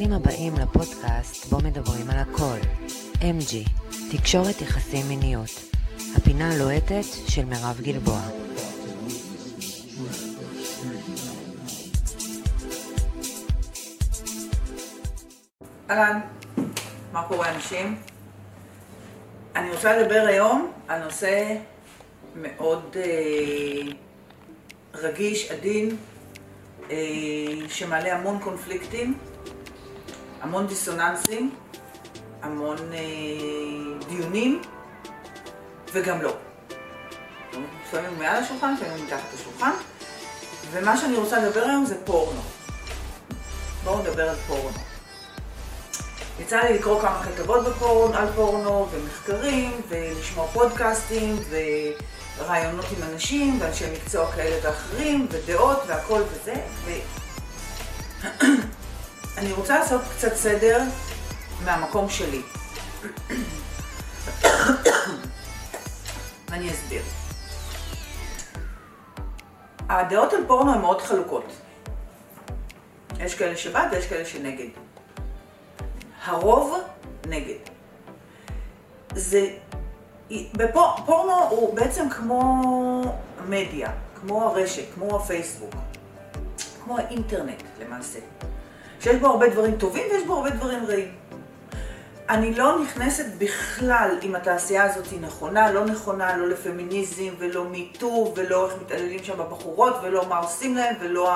ברוכים הבאים לפודקאסט בו מדברים על הכל. MG, תקשורת יחסים מיניות. הפינה הלוהטת של מירב גלבוע. אהלן, מה קורה אנשים? אני רוצה לדבר היום על נושא מאוד אה, רגיש, עדין, אה, שמעלה המון קונפליקטים, המון דיסוננסים, המון אה, דיונים, וגם לא. לפעמים מעל השולחן, לפעמים מתחת לשולחן, ומה שאני רוצה לדבר היום זה פורנו. בואו נדבר על פורנו. יצא לי לקרוא כמה כתבות בפורנו, על פורנו, ומחקרים, ולשמוע פודקאסטים, ורעיונות עם אנשים, ואנשי מקצוע כאלה ואחרים, ודעות, והכל וזה. אני רוצה לעשות קצת סדר מהמקום שלי. ואני אסביר. הדעות על פורנו הן מאוד חלוקות. יש כאלה שבעד ויש כאלה שנגד. הרוב נגד. זה, בפורנו הוא בעצם כמו מדיה, כמו הרשת, כמו הפייסבוק, כמו האינטרנט למעשה. שיש בו הרבה דברים טובים ויש בו הרבה דברים רעים. אני לא נכנסת בכלל אם התעשייה הזאת היא נכונה, לא נכונה, לא לפמיניזם ולא מיטו ולא איך מתעללים שם בבחורות ולא מה עושים להם ולא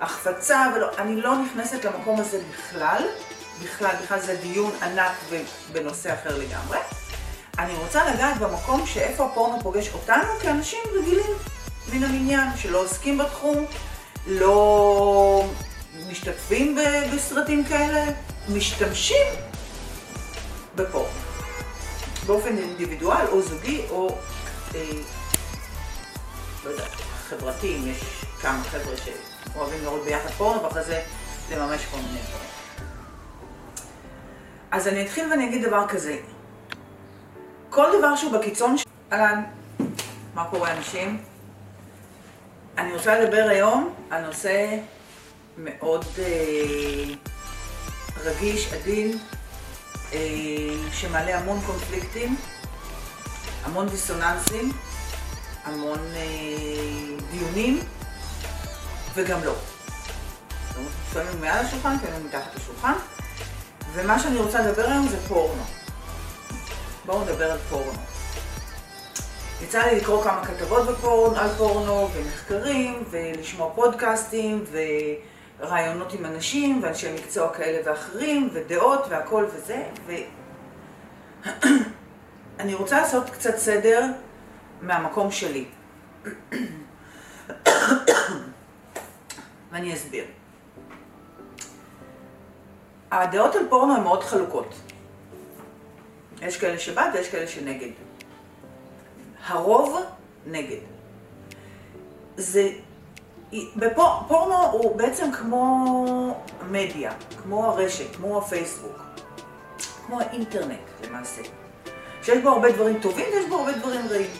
ההחפצה ולא... אני לא נכנסת למקום הזה בכלל. בכלל, בכלל זה דיון ענק בנושא אחר לגמרי. אני רוצה לגעת במקום שאיפה הפורנו פוגש אותנו כאנשים רגילים מן המניין, שלא עוסקים בתחום, לא משתתפים בסרטים כאלה, משתמשים בפורנו. באופן אינדיבידואל או זוגי או, אה, לא יודע, חברתי, אם יש כמה חבר'ה שאוהבים לראות ביחד פורנו ואחרי זה לממש כל מיני דברים. אז אני אתחיל ואני אגיד דבר כזה. כל דבר שהוא בקיצון ש... אהלן, מה קורה אנשים? אני רוצה לדבר היום על נושא מאוד אה, רגיש, עדין, אה, שמעלה המון קונפליקטים, המון דיסוננסים, המון אה, דיונים, וגם לא. לפעמים מעל השולחן, לפעמים מתחת לשולחן. ומה שאני רוצה לדבר היום זה פורנו. בואו נדבר על פורנו. יצא לי לקרוא כמה כתבות בפורנו, על פורנו, ומחקרים, ולשמוע פודקאסטים, ורעיונות עם אנשים, ואנשי מקצוע כאלה ואחרים, ודעות, והכל וזה, ו... אני רוצה לעשות קצת סדר מהמקום שלי. ואני אסביר. הדעות על פורנו הן מאוד חלוקות. יש כאלה שבעד ויש כאלה שנגד. הרוב נגד. זה, בפורנו הוא בעצם כמו מדיה, כמו הרשת, כמו הפייסבוק, כמו האינטרנט למעשה. שיש בו הרבה דברים טובים ויש בו הרבה דברים רעים.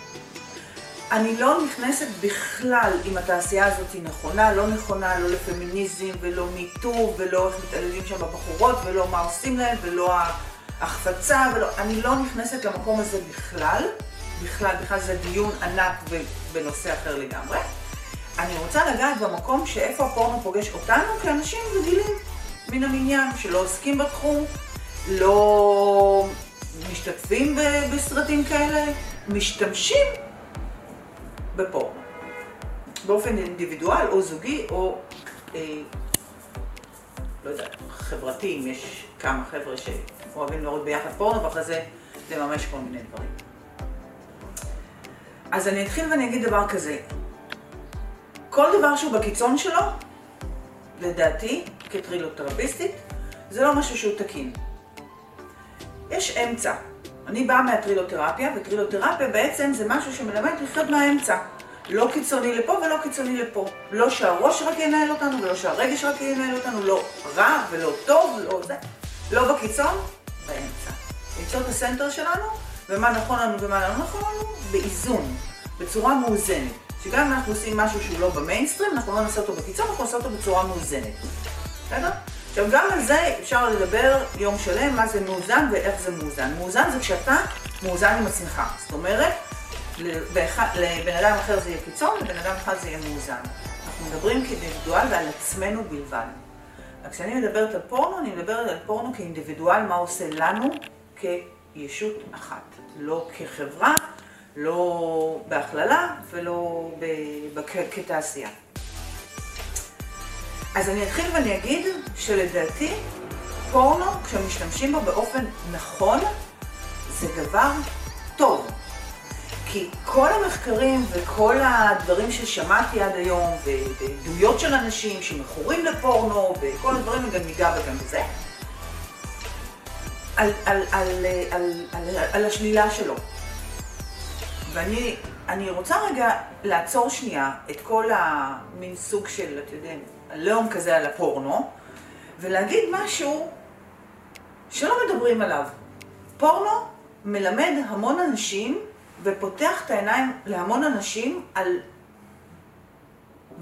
אני לא נכנסת בכלל אם התעשייה הזאת היא נכונה, לא נכונה, לא לפמיניזם ולא מיטו ולא איך מתעללים שם בבחורות ולא מה עושים להם ולא ההחפצה ולא... אני לא נכנסת למקום הזה בכלל, בכלל, בכלל זה דיון ענק בנושא אחר לגמרי. אני רוצה לגעת במקום שאיפה הפורנו פוגש אותנו כאנשים רגילים מן המניין, שלא עוסקים בתחום, לא משתתפים בסרטים כאלה, משתמשים בפורנו. באופן אינדיבידואל או זוגי או, אה, לא יודע, חברתי, אם יש כמה חבר'ה שאוהבים לראות ביחד פורנו ואחרי זה לממש כל מיני דברים. אז אני אתחיל ואני אגיד דבר כזה. כל דבר שהוא בקיצון שלו, לדעתי, כטרילותרפיסטית, זה לא משהו שהוא תקין. יש אמצע. אני באה מהטרילותרפיה, וטרילותרפיה בעצם זה משהו שמלמד לחיות מהאמצע. לא קיצוני לפה ולא קיצוני לפה. לא שהראש רק ינהל אותנו, ולא שהרגש רק ינהל אותנו, לא רע ולא טוב, לא זה. לא בקיצון, באמצע. למצוא את הסנטר שלנו, ומה נכון לנו ומה לא נכון לנו, באיזון, בצורה מאוזנת. שגם אם אנחנו עושים משהו שהוא לא במיינסטרים, אנחנו לא נעשה אותו בקיצון, אנחנו נעשה אותו בצורה מאוזנת. בסדר? עכשיו, גם על זה אפשר לדבר יום שלם, מה זה מאוזן ואיך זה מאוזן. מאוזן זה כשאתה מאוזן עם עצמך. זאת אומרת, לבן אדם אחר זה יהיה קיצון, לבן אדם אחד זה יהיה מאוזן. אנחנו מדברים כאינדיבידואל ועל עצמנו בלבד. כשאני מדברת על פורנו, אני מדברת על פורנו כאינדיבידואל, מה עושה לנו כישות אחת. לא כחברה, לא בהכללה ולא כתעשייה. אז אני אתחיל ואני אגיד שלדעתי פורנו, כשמשתמשים בו באופן נכון, זה דבר טוב. כי כל המחקרים וכל הדברים ששמעתי עד היום, ועדויות של אנשים שמכורים לפורנו, וכל הדברים, וגם ניגע וגם בזה, על, על, על, על, על, על השלילה שלו. ואני רוצה רגע לעצור שנייה את כל המין סוג של, אתה יודע, הלאום כזה על הפורנו, ולהגיד משהו שלא מדברים עליו. פורנו מלמד המון אנשים ופותח את העיניים להמון אנשים על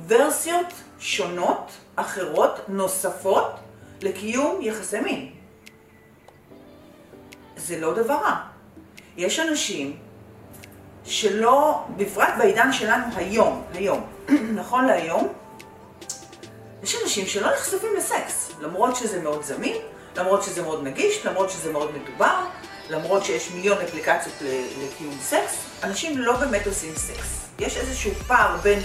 ורסיות שונות, אחרות, נוספות, לקיום יחסי מין. זה לא דבר רע. יש אנשים שלא, בפרט בעידן שלנו היום, היום, נכון להיום, יש אנשים שלא נחשפים לסקס, למרות שזה מאוד זמין, למרות שזה מאוד נגיש, למרות שזה מאוד מדובר, למרות שיש מיליון אפליקציות לקיום סקס, אנשים לא באמת עושים סקס. יש איזשהו פער בין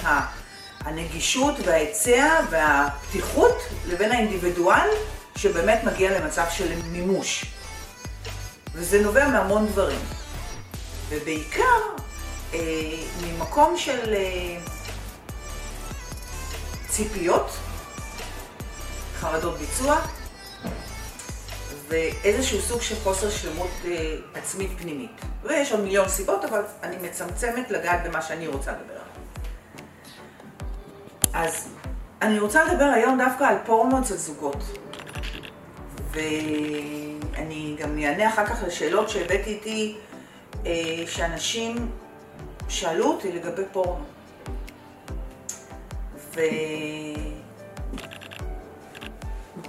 הנגישות וההיצע והפתיחות לבין האינדיבידואל שבאמת מגיע למצב של מימוש. וזה נובע מהמון דברים. ובעיקר ממקום של אה, ציפיות, חרדות ביצוע, ואיזשהו סוג של חוסר שלמות אה, עצמית פנימית. ויש עוד מיליון סיבות, אבל אני מצמצמת לגעת במה שאני רוצה לדבר. אז אני רוצה לדבר היום דווקא על פורנו אצל זוגות. ואני גם אענה אחר כך לשאלות שהבאתי איתי, אה, שאנשים שאלו אותי לגבי פורנו.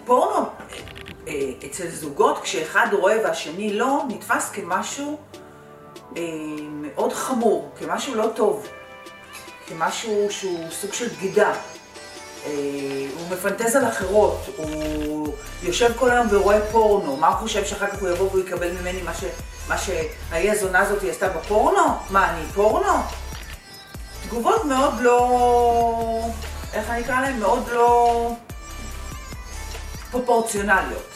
ופורנו אה, אצל זוגות, כשאחד רואה והשני לא, נתפס כמשהו אה, מאוד חמור, כמשהו לא טוב, כמשהו שהוא סוג של בגידה. אה, הוא מפנטז על אחרות, הוא יושב כל היום ורואה פורנו, מה הוא חושב שאחר כך הוא יבוא והוא יקבל ממני מה, ש, מה שהאי הזונה הזאת עשתה בפורנו? מה, אני פורנו? תגובות מאוד לא... איך אני אקרא להן? מאוד לא פרופורציונליות.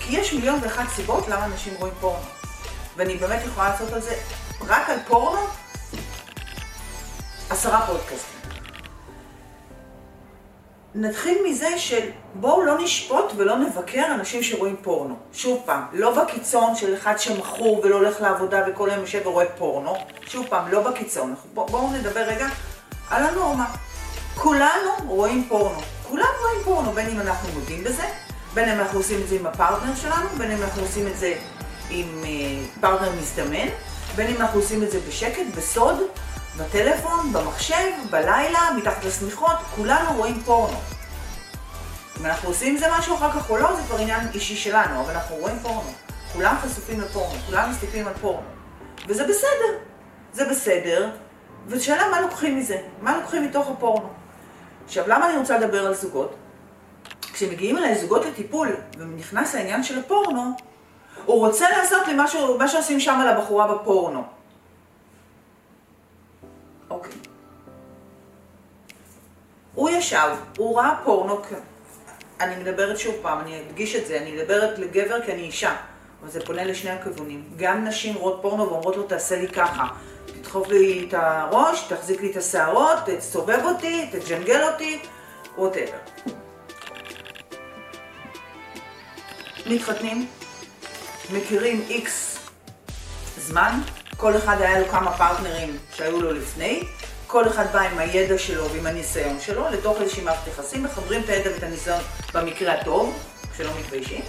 כי יש מיליון ואחת סיבות למה אנשים רואים פורנו. ואני באמת יכולה לעשות על זה, רק על פורנו, עשרה פודקאסטים. נתחיל מזה של בואו לא נשפוט ולא נבקר אנשים שרואים פורנו. שוב פעם, לא בקיצון של אחד שמכור ולא הולך לעבודה וכל היום יושב ורואה פורנו. שוב פעם, לא בקיצון. בואו נדבר רגע על הנורמה. כולנו רואים פורנו. כולנו רואים פורנו, בין אם אנחנו מודים בזה, בין אם אנחנו עושים את זה עם הפרטנר שלנו, בין אם אנחנו עושים את זה עם uh, פרטנר מזדמן, בין אם אנחנו עושים את זה בשקט, בסוד, בטלפון, במחשב, בלילה, מתחת לשמיכות, כולנו רואים פורנו. אם אנחנו עושים עם זה משהו אחר כך או לא, זה כבר עניין אישי שלנו, אבל אנחנו רואים פורנו. כולם חשופים לפורנו, כולם מסתכלים על פורנו. וזה בסדר, זה בסדר, ושאלה מה לוקחים מזה, מה לוקחים מתוך הפורנו. עכשיו, למה אני רוצה לדבר על זוגות? כשמגיעים אליי זוגות לטיפול, ונכנס העניין של הפורנו, הוא רוצה לעשות לי משהו, מה שעושים שם לבחורה בפורנו. הוא ישב, הוא ראה פורנו, אני מדברת שוב פעם, אני אדגיש את זה, אני מדברת לגבר כי אני אישה, אבל זה פונה לשני הכיוונים. גם נשים רואות פורנו ואומרות לו, תעשה לי ככה. תדחוף לי את הראש, תחזיק לי את השערות, תסובב אותי, תג'נגל אותי, ווטאבר. מתחתנים, מכירים איקס זמן, כל אחד היה לו כמה פרטנרים שהיו לו לפני, כל אחד בא עם הידע שלו ועם הניסיון שלו לתוך איזושהי מערכת יחסים, מחברים את הידע ואת הניסיון במקרה הטוב, כשלא מתביישים,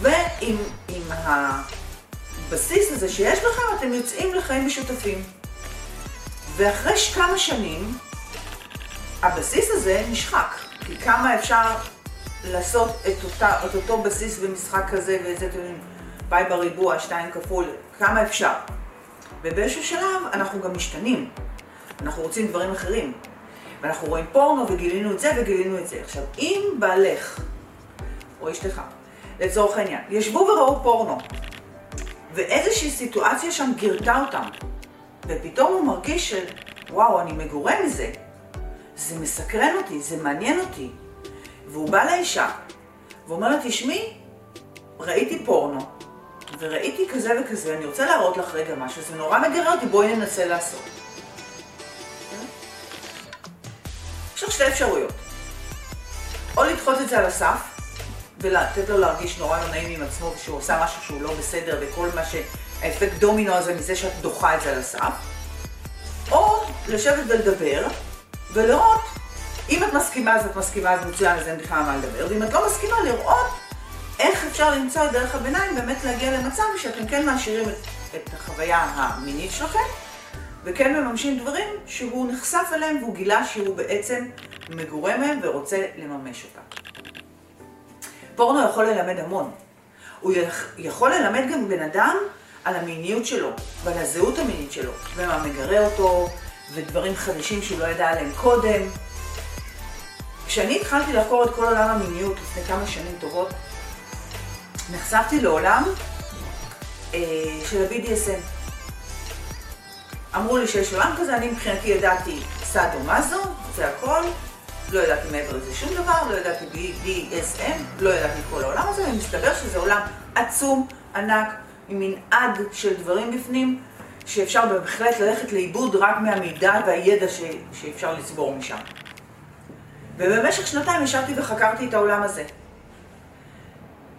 ועם הבסיס הזה שיש לכם, אתם יוצאים לחיים משותפים. ואחרי כמה שנים, הבסיס הזה נשחק, כי כמה אפשר לעשות את, אותה, את אותו בסיס במשחק כזה ואיזה, אתם יודעים, פאי בריבוע, שתיים כפול, כמה אפשר. ובאיזשהו שלב אנחנו גם משתנים. אנחנו רוצים דברים אחרים. ואנחנו רואים פורנו וגילינו את זה וגילינו את זה. עכשיו, אם בעלך, או אשתך, לצורך העניין, ישבו וראו פורנו, ואיזושהי סיטואציה שם גירתה אותם, ופתאום הוא מרגיש של, וואו, אני מגורה מזה, זה מסקרן אותי, זה מעניין אותי. והוא בא לאישה, ואומר לה, תשמעי, ראיתי פורנו, וראיתי כזה וכזה, אני רוצה להראות לך רגע משהו, זה נורא מגרה אותי, בואי ננסה לעשות. שתי אפשרויות. או לדחות את זה על הסף, ולתת לו להרגיש נורא לא נעים עם עצמו, שהוא עושה משהו שהוא לא בסדר, וכל מה ש... האפקט דומינו הזה מזה שאת דוחה את זה על הסף, או לשבת ולדבר, ולראות, אם את מסכימה אז את מסכימה אז מצוין, אז אין בכלל מה לדבר, ואם את לא מסכימה, לראות איך אפשר למצוא את דרך הביניים, באמת להגיע למצב שאתם כן מעשירים את, את החוויה המינית שלכם, וכן מממשים דברים שהוא נחשף אליהם והוא גילה שהוא בעצם מגורה מהם ורוצה לממש אותם. פורנו יכול ללמד המון. הוא יכול ללמד גם בן אדם על המיניות שלו ועל הזהות המינית שלו, ומה מגרה אותו, ודברים חדשים שהוא לא ידע עליהם קודם. כשאני התחלתי לחקור את כל עולם המיניות לפני כמה שנים טובות, נחשפתי לעולם אה, של ה-BDSM. אמרו לי שיש עולם כזה, אני מבחינתי ידעתי סאדו מזו, זה הכל, לא ידעתי מעבר לזה שום דבר, לא ידעתי BDSM, לא ידעתי כל העולם הזה, ומסתבר שזה עולם עצום, ענק, עם מנעד של דברים בפנים, שאפשר בהחלט ללכת לאיבוד רק מהמידע והידע ש... שאפשר לצבור משם. ובמשך שנתיים ישבתי וחקרתי את העולם הזה.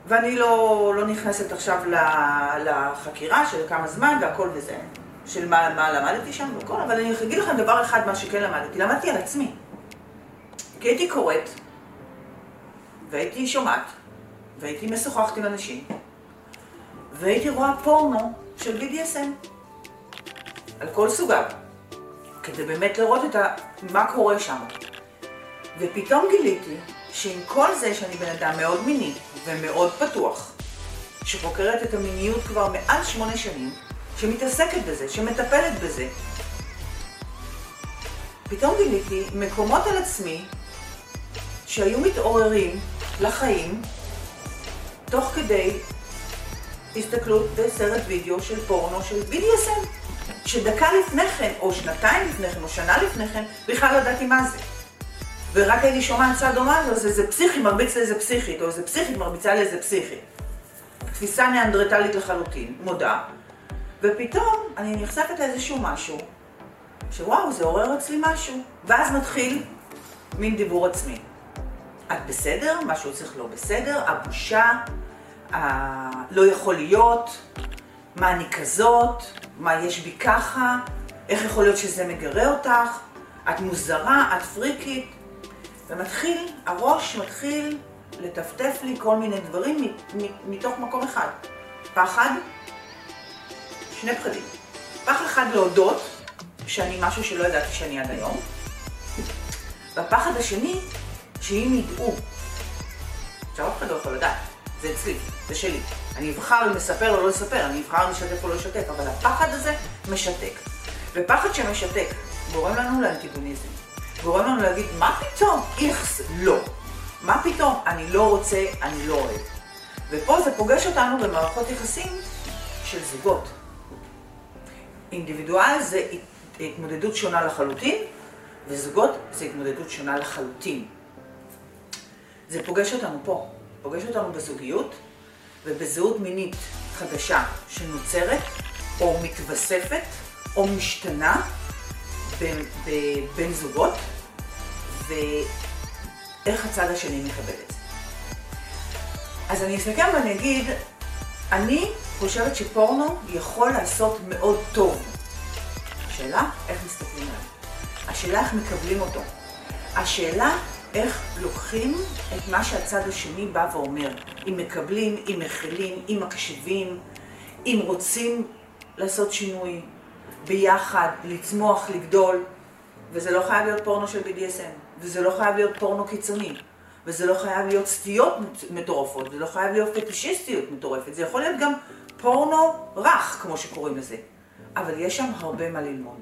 ואני לא, לא נכנסת עכשיו לחקירה של כמה זמן והכל וזה, של מה, מה למדתי שם והכל, אבל אני אגיד לכם דבר אחד, מה שכן למדתי. למדתי על עצמי. כי הייתי קוראת, והייתי שומעת, והייתי משוחחת עם אנשים, והייתי רואה פורנו של BDSM, על כל סוגיו, כדי באמת לראות את ה... מה קורה שם. ופתאום גיליתי שעם כל זה שאני בן אדם מאוד מיני ומאוד פתוח, שחוקרת את המיניות כבר מעל שמונה שנים, שמתעסקת בזה, שמטפלת בזה, פתאום גיליתי מקומות על עצמי שהיו מתעוררים לחיים תוך כדי הסתכלות בסרט וידאו של פורנו של BDSM, שדקה לפני כן, או שנתיים לפני כן, או שנה לפני כן, בכלל לא ידעתי מה זה. ורק הייתי שומעת צד דומה, אז איזה פסיכי מרביץ לאיזה פסיכית, או איזה פסיכית מרביצה לאיזה פסיכית. תפיסה ניאנדרטלית לחלוטין, מודה. ופתאום אני נחשפת לאיזשהו משהו, שוואו, זה עורר אצלי משהו. ואז מתחיל מין דיבור עצמי. את בסדר? משהו צריך לא בסדר? הבושה? ה... לא יכול להיות? מה אני כזאת? מה יש בי ככה? איך יכול להיות שזה מגרה אותך? את מוזרה? את פריקית? ומתחיל, הראש מתחיל לטפטף לי כל מיני דברים מתוך מקום אחד. פחד, שני פחדים. פחד אחד להודות שאני משהו שלא ידעתי שאני עד היום, והפחד השני, שאם ידעו, עכשיו אף אחד לא יכול לדעת, זה אצלי, זה שלי. אני אבחר אם לספר או לא לספר, אני אבחר אם לשתף או לא לשתף, אבל הפחד הזה משתק. ופחד שמשתק גורם לנו לאנטיגוניזם. גורם לנו להגיד, מה פתאום? איכס, לא. מה פתאום? אני לא רוצה, אני לא אוהב. ופה זה פוגש אותנו במערכות יחסים של זוגות. אינדיבידואל זה התמודדות שונה לחלוטין, וזוגות זה התמודדות שונה לחלוטין. זה פוגש אותנו פה, פוגש אותנו בזוגיות ובזהות מינית חדשה שנוצרת או מתווספת או משתנה בין, בין זוגות, ואיך הצד השני מקבל את זה. אז אני אסתכל ואני אגיד, אני חושבת שפורנו יכול לעשות מאוד טוב. השאלה, איך מסתכלים עליו. השאלה, איך מקבלים אותו. השאלה, איך לוקחים את מה שהצד השני בא ואומר. אם מקבלים, אם מכילים, אם מקשיבים, אם רוצים לעשות שינוי, ביחד, לצמוח, לגדול. וזה לא חייב להיות פורנו של BDSM, וזה לא חייב להיות פורנו קיצוני, וזה לא חייב להיות סטיות מטורפות, זה לא חייב להיות פטישיסטיות מטורפת, זה יכול להיות גם פורנו רך, כמו שקוראים לזה. אבל יש שם הרבה מה ללמוד.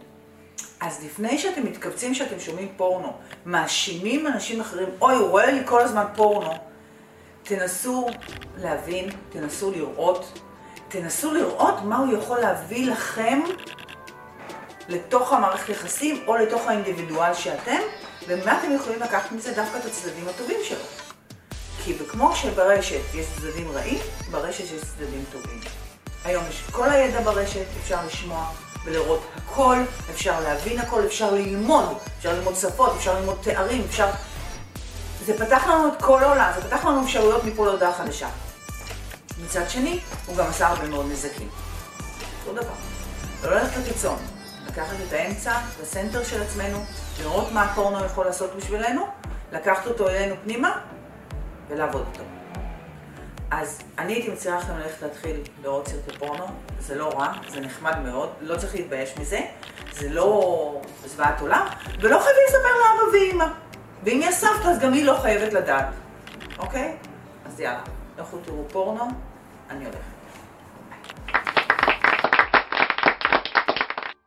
אז לפני שאתם מתכווצים שאתם שומעים פורנו, מאשימים אנשים אחרים, אוי, הוא רואה לי כל הזמן פורנו, תנסו להבין, תנסו לראות, תנסו לראות מה הוא יכול להביא לכם לתוך המערכת יחסים או לתוך האינדיבידואל שאתם, ומה אתם יכולים לקחת מזה דווקא את הצדדים הטובים שלו. כי כמו שברשת יש צדדים רעים, ברשת יש צדדים טובים. היום יש כל הידע ברשת, אפשר לשמוע ולראות הכל, אפשר להבין הכל, אפשר ללמוד, אפשר ללמוד שפות, אפשר ללמוד תארים, אפשר... זה פתח לנו את כל העולם, זה פתח לנו אפשרויות מפה להודעה חדשה. מצד שני, הוא גם עשה הרבה מאוד נזקים. אותו דבר. לא ללכת לקיצון, לקחת את האמצע, את הסנטר של עצמנו, לראות מה הפורנו יכול לעשות בשבילנו, לקחת אותו אלינו פנימה ולעבוד איתו. אז אני הייתי מציעה לכם ללכת להתחיל לראות סרטי פורנו, זה לא רע, זה נחמד מאוד, לא צריך להתבייש מזה, זה לא זוועת עולם, ולא חייבים לספר לאבא ואימא. ואם יש סבתא, אז גם היא לא חייבת לדעת, אוקיי? אז יאללה, לכו תראו פורנו, אני הולכת.